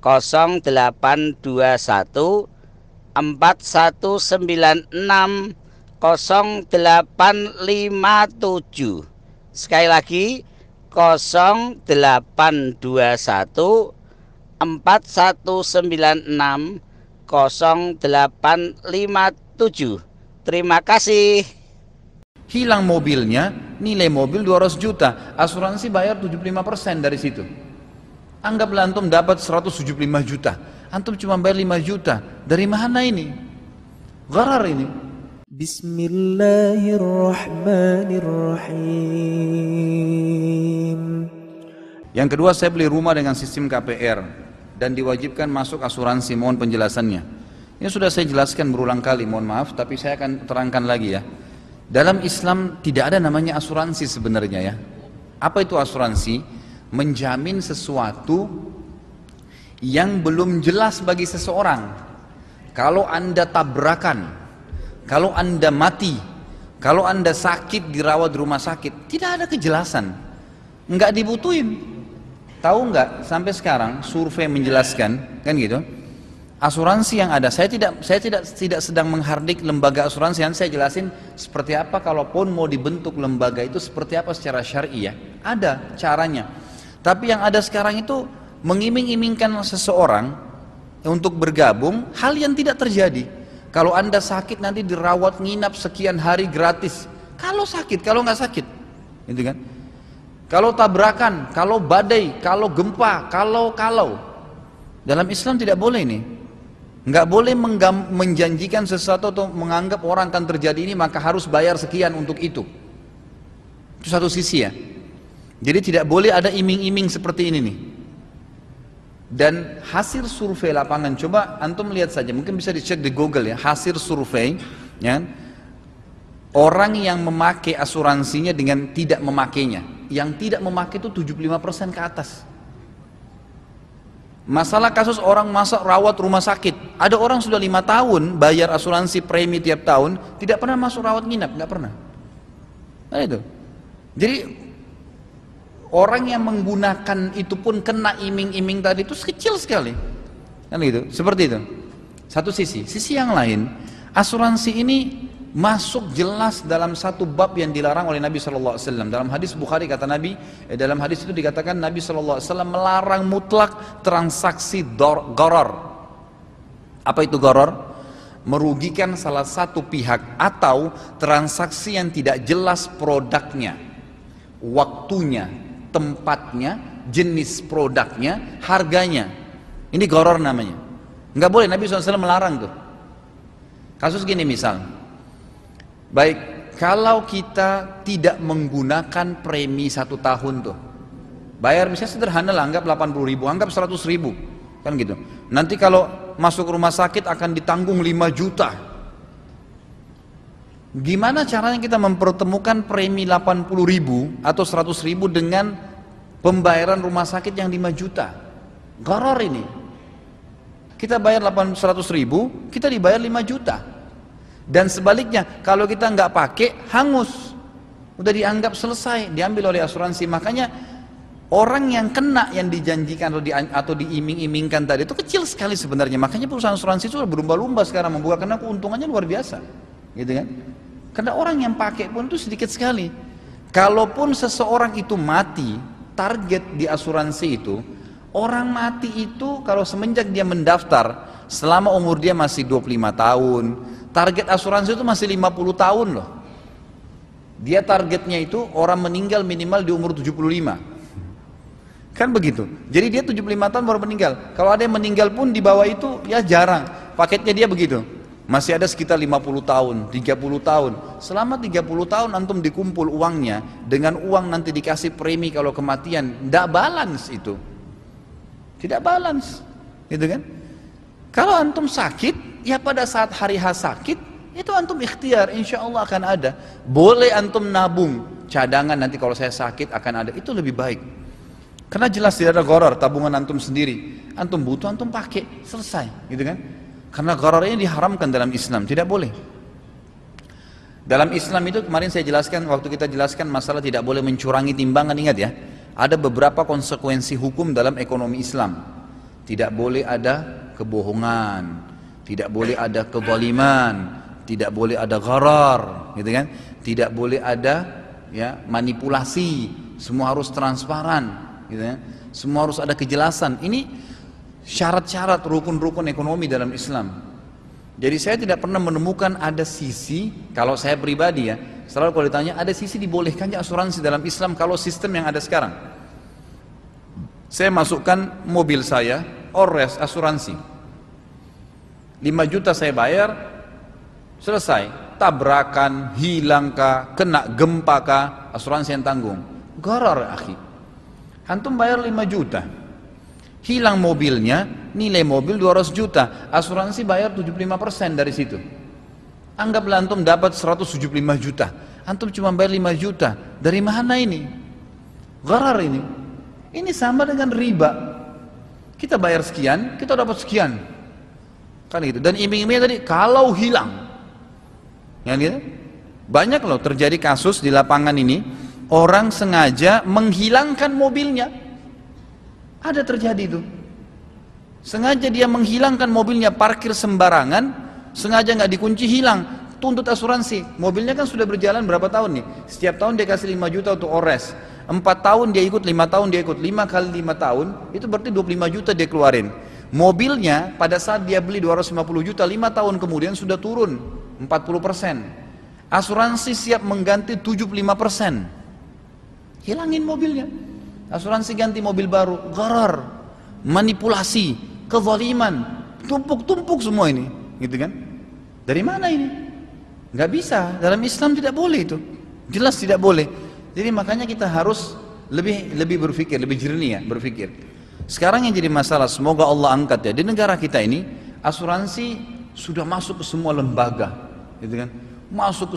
0821 4196 0857 Sekali lagi 0821 4196 0857 Terima kasih. Hilang mobilnya, nilai mobil 200 juta. Asuransi bayar 75% dari situ Anggaplah antum dapat 175 juta. Antum cuma bayar 5 juta. Dari mana ini? Gharar ini. Bismillahirrahmanirrahim. Yang kedua saya beli rumah dengan sistem KPR dan diwajibkan masuk asuransi. Mohon penjelasannya. Ini sudah saya jelaskan berulang kali, mohon maaf, tapi saya akan terangkan lagi ya. Dalam Islam tidak ada namanya asuransi sebenarnya ya. Apa itu asuransi? Menjamin sesuatu yang belum jelas bagi seseorang. Kalau Anda tabrakan, kalau Anda mati, kalau Anda sakit dirawat di rumah sakit, tidak ada kejelasan. Enggak dibutuhin. Tahu enggak sampai sekarang survei menjelaskan kan gitu. Asuransi yang ada, saya tidak saya tidak tidak sedang menghardik lembaga asuransi yang saya jelasin seperti apa kalaupun mau dibentuk lembaga itu seperti apa secara syar'i ya. Ada caranya. Tapi yang ada sekarang itu mengiming-imingkan seseorang untuk bergabung hal yang tidak terjadi. Kalau anda sakit nanti dirawat nginap sekian hari gratis. Kalau sakit, kalau nggak sakit, gitu kan? Kalau tabrakan, kalau badai, kalau gempa, kalau kalau dalam Islam tidak boleh ini. Nggak boleh menjanjikan sesuatu atau menganggap orang akan terjadi ini maka harus bayar sekian untuk itu. Itu satu sisi ya. Jadi tidak boleh ada iming-iming seperti ini nih. Dan hasil survei lapangan, coba antum lihat saja, mungkin bisa dicek di Google ya, hasil survei, ya, orang yang memakai asuransinya dengan tidak memakainya, yang tidak memakai itu 75% ke atas. Masalah kasus orang masuk rawat rumah sakit, ada orang sudah lima tahun bayar asuransi premi tiap tahun, tidak pernah masuk rawat nginap, nggak pernah. Nah itu. Jadi orang yang menggunakan itu pun kena iming-iming tadi itu kecil sekali. Kan gitu? Seperti itu. Satu sisi. Sisi yang lain asuransi ini masuk jelas dalam satu bab yang dilarang oleh Nabi SAW dalam hadis Bukhari kata Nabi eh, dalam hadis itu dikatakan Nabi SAW melarang mutlak transaksi goror. Apa itu goror? Merugikan salah satu pihak atau transaksi yang tidak jelas produknya waktunya tempatnya, jenis produknya, harganya. Ini goror namanya. Enggak boleh, Nabi SAW melarang tuh. Kasus gini misal, baik kalau kita tidak menggunakan premi satu tahun tuh, bayar misalnya sederhana lah, anggap 80 ribu, anggap 100 ribu, kan gitu. Nanti kalau masuk rumah sakit akan ditanggung 5 juta, Gimana caranya kita mempertemukan premi 80 ribu atau 100 ribu dengan pembayaran rumah sakit yang 5 juta? Goror ini. Kita bayar 800 ribu, kita dibayar 5 juta. Dan sebaliknya, kalau kita nggak pakai, hangus. Udah dianggap selesai, diambil oleh asuransi. Makanya orang yang kena yang dijanjikan atau, di, atau diiming-imingkan tadi itu kecil sekali sebenarnya. Makanya perusahaan asuransi itu berlumba-lumba sekarang membuka karena keuntungannya luar biasa. Gitu kan? Karena orang yang pakai pun itu sedikit sekali. Kalaupun seseorang itu mati, target di asuransi itu, orang mati itu kalau semenjak dia mendaftar, selama umur dia masih 25 tahun, target asuransi itu masih 50 tahun loh. Dia targetnya itu orang meninggal minimal di umur 75. Kan begitu. Jadi dia 75 tahun baru meninggal. Kalau ada yang meninggal pun di bawah itu ya jarang. Paketnya dia begitu. Masih ada sekitar 50 tahun, 30 tahun. Selama 30 tahun antum dikumpul uangnya, dengan uang nanti dikasih premi kalau kematian, tidak balance itu. Tidak balance, gitu kan? Kalau antum sakit, ya pada saat hari H sakit, itu antum ikhtiar, insya Allah akan ada. Boleh antum nabung, cadangan nanti kalau saya sakit akan ada, itu lebih baik. Karena jelas tidak ada goror, tabungan antum sendiri. Antum butuh, antum pakai, selesai, gitu kan? Karena goror ini diharamkan dalam Islam, tidak boleh. Dalam Islam itu kemarin saya jelaskan, waktu kita jelaskan masalah tidak boleh mencurangi timbangan, ingat ya. Ada beberapa konsekuensi hukum dalam ekonomi Islam. Tidak boleh ada kebohongan, tidak boleh ada kezaliman, tidak boleh ada gharar, gitu kan? Tidak boleh ada ya manipulasi, semua harus transparan, gitu ya. Semua harus ada kejelasan. Ini syarat-syarat rukun-rukun ekonomi dalam Islam. Jadi saya tidak pernah menemukan ada sisi, kalau saya pribadi ya, selalu kalau ditanya ada sisi dibolehkannya asuransi dalam Islam kalau sistem yang ada sekarang. Saya masukkan mobil saya, ores asuransi. 5 juta saya bayar, selesai. Tabrakan, hilang kah, kena gempa kah, asuransi yang tanggung. Garar akhi. Antum bayar 5 juta, hilang mobilnya, nilai mobil 200 juta, asuransi bayar 75% dari situ. Anggaplah antum dapat 175 juta, antum cuma bayar 5 juta, dari mana ini? Gharar ini. Ini sama dengan riba. Kita bayar sekian, kita dapat sekian. Kan itu. Dan iming-imingnya tadi kalau hilang. Ya gitu. Banyak loh terjadi kasus di lapangan ini, orang sengaja menghilangkan mobilnya ada terjadi itu. Sengaja dia menghilangkan mobilnya parkir sembarangan, sengaja nggak dikunci hilang, tuntut asuransi. Mobilnya kan sudah berjalan berapa tahun nih? Setiap tahun dia kasih 5 juta untuk ores. 4 tahun dia ikut, 5 tahun dia ikut, 5 kali 5 tahun, itu berarti 25 juta dia keluarin. Mobilnya pada saat dia beli 250 juta, 5 tahun kemudian sudah turun 40 persen. Asuransi siap mengganti 75 persen. Hilangin mobilnya. Asuransi ganti mobil baru, gharar, manipulasi, kezaliman, tumpuk-tumpuk semua ini, gitu kan? Dari mana ini? Gak bisa, dalam Islam tidak boleh itu. Jelas tidak boleh. Jadi makanya kita harus lebih lebih berpikir, lebih jernih ya berpikir. Sekarang yang jadi masalah, semoga Allah angkat ya di negara kita ini asuransi sudah masuk ke semua lembaga, gitu kan? Masuk ke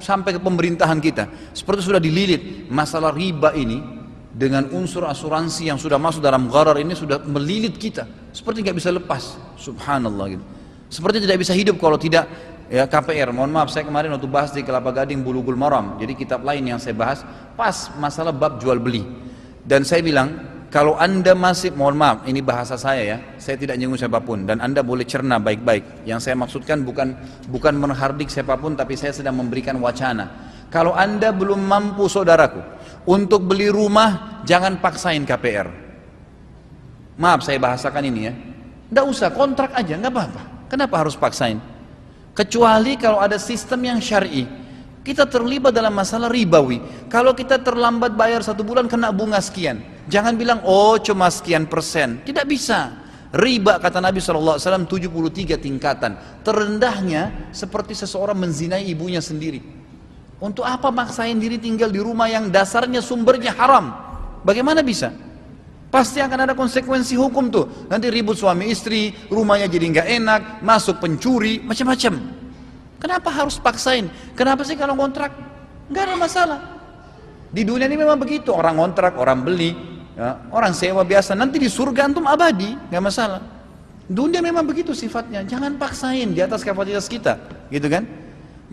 sampai ke pemerintahan kita. Seperti sudah dililit masalah riba ini dengan unsur asuransi yang sudah masuk dalam gharar ini sudah melilit kita. Seperti nggak bisa lepas. Subhanallah gitu. Seperti tidak bisa hidup kalau tidak ya KPR mohon maaf saya kemarin waktu bahas di Kelapa Gading Bulughul Maram. Jadi kitab lain yang saya bahas pas masalah bab jual beli. Dan saya bilang kalau anda masih mohon maaf ini bahasa saya ya saya tidak nyinggung siapa pun. Dan anda boleh cerna baik-baik. Yang saya maksudkan bukan bukan menghardik siapa pun tapi saya sedang memberikan wacana. Kalau anda belum mampu saudaraku untuk beli rumah jangan paksain KPR. Maaf saya bahasakan ini ya. Tidak usah kontrak aja nggak apa-apa. Kenapa harus paksain? Kecuali kalau ada sistem yang syari. Kita terlibat dalam masalah ribawi. Kalau kita terlambat bayar satu bulan kena bunga sekian. Jangan bilang oh cuma sekian persen. Tidak bisa. Riba kata Nabi SAW 73 tingkatan. Terendahnya seperti seseorang menzinai ibunya sendiri. Untuk apa maksain diri tinggal di rumah yang dasarnya sumbernya haram? Bagaimana bisa? Pasti akan ada konsekuensi hukum tuh. Nanti ribut suami istri, rumahnya jadi nggak enak, masuk pencuri, macam-macam. Kenapa harus paksain? Kenapa sih kalau kontrak? Nggak ada masalah. Di dunia ini memang begitu. Orang kontrak, orang beli, ya, orang sewa biasa. Nanti di surga antum abadi, nggak masalah. Dunia memang begitu sifatnya. Jangan paksain di atas kapasitas kita, gitu kan?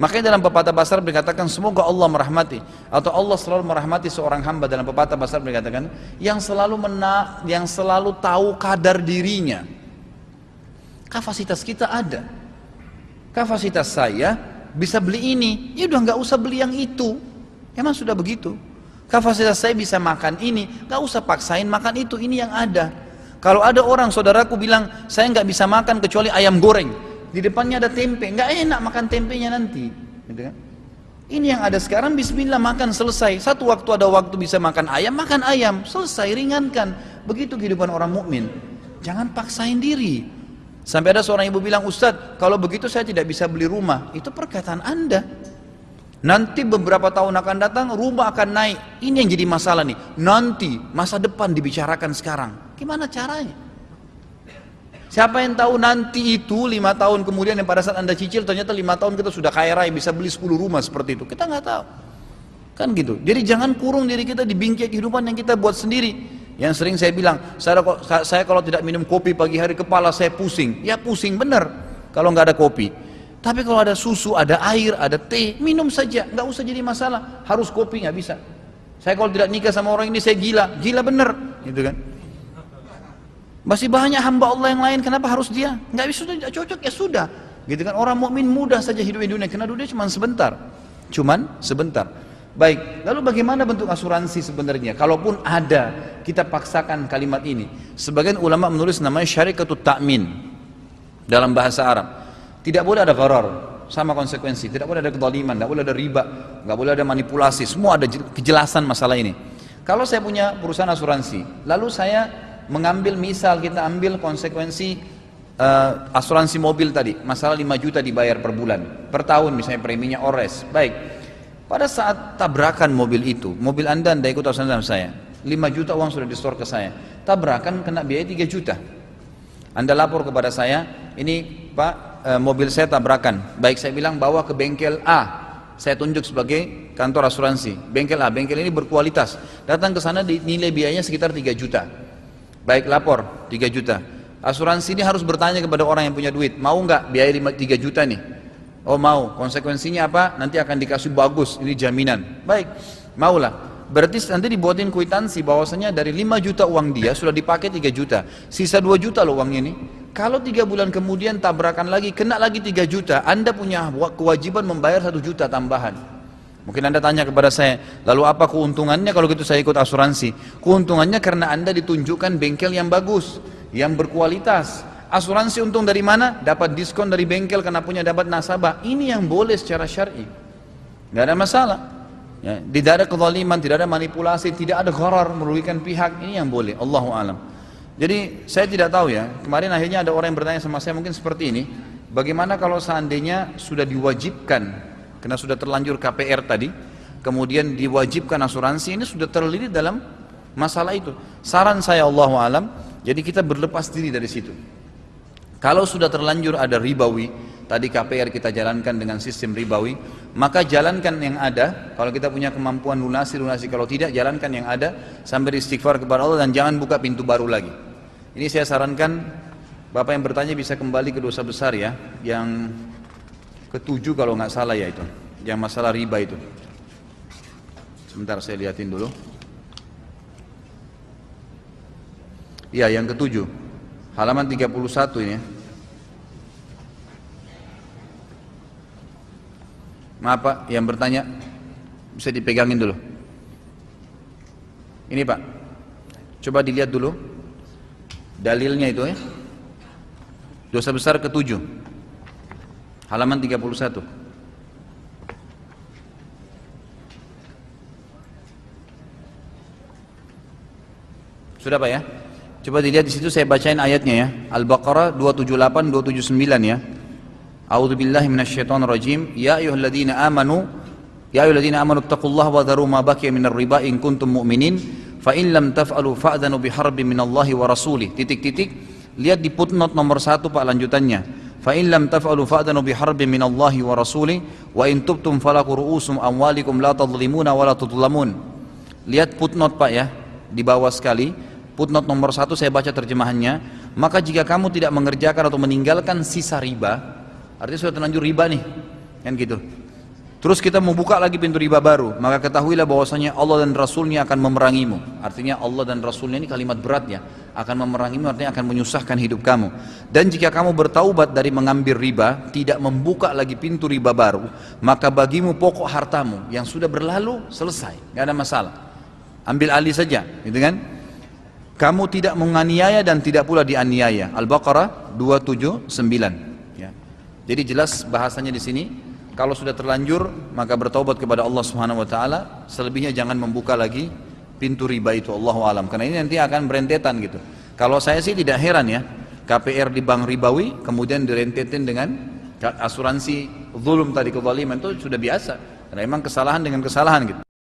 Makanya dalam pepatah basar dikatakan semoga Allah merahmati atau Allah selalu merahmati seorang hamba dalam pepatah basar dikatakan yang selalu mena, yang selalu tahu kadar dirinya. Kapasitas kita ada. Kapasitas saya bisa beli ini, ya udah nggak usah beli yang itu. Emang sudah begitu. Kapasitas saya bisa makan ini, nggak usah paksain makan itu, ini yang ada. Kalau ada orang saudaraku bilang saya nggak bisa makan kecuali ayam goreng, di depannya ada tempe, nggak enak makan tempenya nanti. Gitu kan? Ini yang ada sekarang Bismillah makan selesai. Satu waktu ada waktu bisa makan ayam, makan ayam selesai ringankan. Begitu kehidupan orang mukmin. Jangan paksain diri. Sampai ada seorang ibu bilang, Ustadz, kalau begitu saya tidak bisa beli rumah. Itu perkataan Anda. Nanti beberapa tahun akan datang, rumah akan naik. Ini yang jadi masalah nih. Nanti, masa depan dibicarakan sekarang. Gimana caranya? Siapa yang tahu nanti itu lima tahun kemudian yang pada saat anda cicil ternyata lima tahun kita sudah kaya raya bisa beli 10 rumah seperti itu. Kita nggak tahu. Kan gitu. Jadi jangan kurung diri kita di bingkai kehidupan yang kita buat sendiri. Yang sering saya bilang, saya, saya kalau tidak minum kopi pagi hari kepala saya pusing. Ya pusing benar kalau nggak ada kopi. Tapi kalau ada susu, ada air, ada teh, minum saja, nggak usah jadi masalah. Harus kopi nggak bisa. Saya kalau tidak nikah sama orang ini saya gila, gila bener, gitu kan? Masih banyak hamba Allah yang lain, kenapa harus dia? Nggak bisa, tidak cocok, ya sudah. Gitu kan, orang mukmin mudah saja hidup di dunia, karena dunia cuma sebentar. Cuman sebentar. Baik, lalu bagaimana bentuk asuransi sebenarnya? Kalaupun ada, kita paksakan kalimat ini. Sebagian ulama menulis namanya syarikatut ta'min dalam bahasa Arab. Tidak boleh ada gharar, sama konsekuensi. Tidak boleh ada kezaliman, tidak boleh ada riba, nggak boleh ada manipulasi. Semua ada kejelasan masalah ini. Kalau saya punya perusahaan asuransi, lalu saya mengambil misal kita ambil konsekuensi uh, asuransi mobil tadi, masalah 5 juta dibayar per bulan, per tahun misalnya preminya ores. Baik, pada saat tabrakan mobil itu, mobil anda anda ikut asuransi dalam saya, 5 juta uang sudah di store ke saya, tabrakan kena biaya 3 juta. Anda lapor kepada saya, ini Pak uh, mobil saya tabrakan, baik saya bilang bawa ke bengkel A, saya tunjuk sebagai kantor asuransi, bengkel A, bengkel ini berkualitas, datang ke sana nilai biayanya sekitar 3 juta. Baik lapor 3 juta. Asuransi ini harus bertanya kepada orang yang punya duit, mau nggak biaya 5, 3 juta nih? Oh mau, konsekuensinya apa? Nanti akan dikasih bagus, ini jaminan. Baik, maulah. Berarti nanti dibuatin kuitansi bahwasanya dari 5 juta uang dia sudah dipakai 3 juta. Sisa 2 juta loh uangnya ini. Kalau 3 bulan kemudian tabrakan lagi, kena lagi 3 juta, Anda punya kewajiban membayar 1 juta tambahan. Mungkin Anda tanya kepada saya, lalu apa keuntungannya kalau gitu saya ikut asuransi? Keuntungannya karena Anda ditunjukkan bengkel yang bagus, yang berkualitas. Asuransi untung dari mana? Dapat diskon dari bengkel karena punya dapat nasabah. Ini yang boleh secara syar'i. Tidak ada masalah. Ya, tidak ada kezaliman, tidak ada manipulasi, tidak ada gharar merugikan pihak. Ini yang boleh. Allahu alam. Jadi saya tidak tahu ya. Kemarin akhirnya ada orang yang bertanya sama saya mungkin seperti ini. Bagaimana kalau seandainya sudah diwajibkan karena sudah terlanjur KPR tadi, kemudian diwajibkan asuransi ini sudah terlilit dalam masalah itu. Saran saya Allah alam, jadi kita berlepas diri dari situ. Kalau sudah terlanjur ada ribawi, tadi KPR kita jalankan dengan sistem ribawi, maka jalankan yang ada, kalau kita punya kemampuan lunasi, lunasi, kalau tidak jalankan yang ada, sambil istighfar kepada Allah dan jangan buka pintu baru lagi. Ini saya sarankan, Bapak yang bertanya bisa kembali ke dosa besar ya, yang ketujuh kalau nggak salah ya itu. Yang masalah riba itu. Sebentar saya liatin dulu. Iya yang ketujuh. Halaman 31 ini maaf pak yang bertanya bisa dipegangin dulu. Ini pak. Coba dilihat dulu dalilnya itu ya. Dosa besar ketujuh halaman 31 Sudah Pak ya? Coba dilihat di situ saya bacain ayatnya ya. Al-Baqarah 278 279 ya. A'udzu billahi minasyaitonir rajim. Ya ayyuhalladzina amanu ya ayyuhalladzina amanu taqullaha wa dharu ma baqiya minar riba in kuntum mu'minin fa in lam taf'alu fa'dhanu biharbin minallahi wa rasulih. Titik-titik. Lihat di footnote nomor 1 Pak lanjutannya. Fa in lam taf'alu fa'danu biharbin min Allah wa rasuli wa in tubtum falaku ru'usum amwalikum la. Lihat footnote Pak ya di bawah sekali. Footnote nomor satu saya baca terjemahannya. Maka jika kamu tidak mengerjakan atau meninggalkan sisa riba, artinya sudah terlanjur riba nih, kan gitu. Terus kita mau buka lagi pintu riba baru, maka ketahuilah bahwasanya Allah dan Rasulnya akan memerangimu. Artinya Allah dan Rasulnya ini kalimat berat ya, akan memerangimu artinya akan menyusahkan hidup kamu. Dan jika kamu bertaubat dari mengambil riba, tidak membuka lagi pintu riba baru, maka bagimu pokok hartamu yang sudah berlalu selesai, nggak ada masalah. Ambil alih saja, gitu kan? Kamu tidak menganiaya dan tidak pula dianiaya. Al-Baqarah 279. Ya. Jadi jelas bahasanya di sini kalau sudah terlanjur maka bertobat kepada Allah Subhanahu wa taala, selebihnya jangan membuka lagi pintu riba itu Allah alam karena ini nanti akan berentetan gitu. Kalau saya sih tidak heran ya, KPR di bank ribawi kemudian direntetin dengan asuransi zulum tadi kezaliman itu sudah biasa. Karena memang kesalahan dengan kesalahan gitu.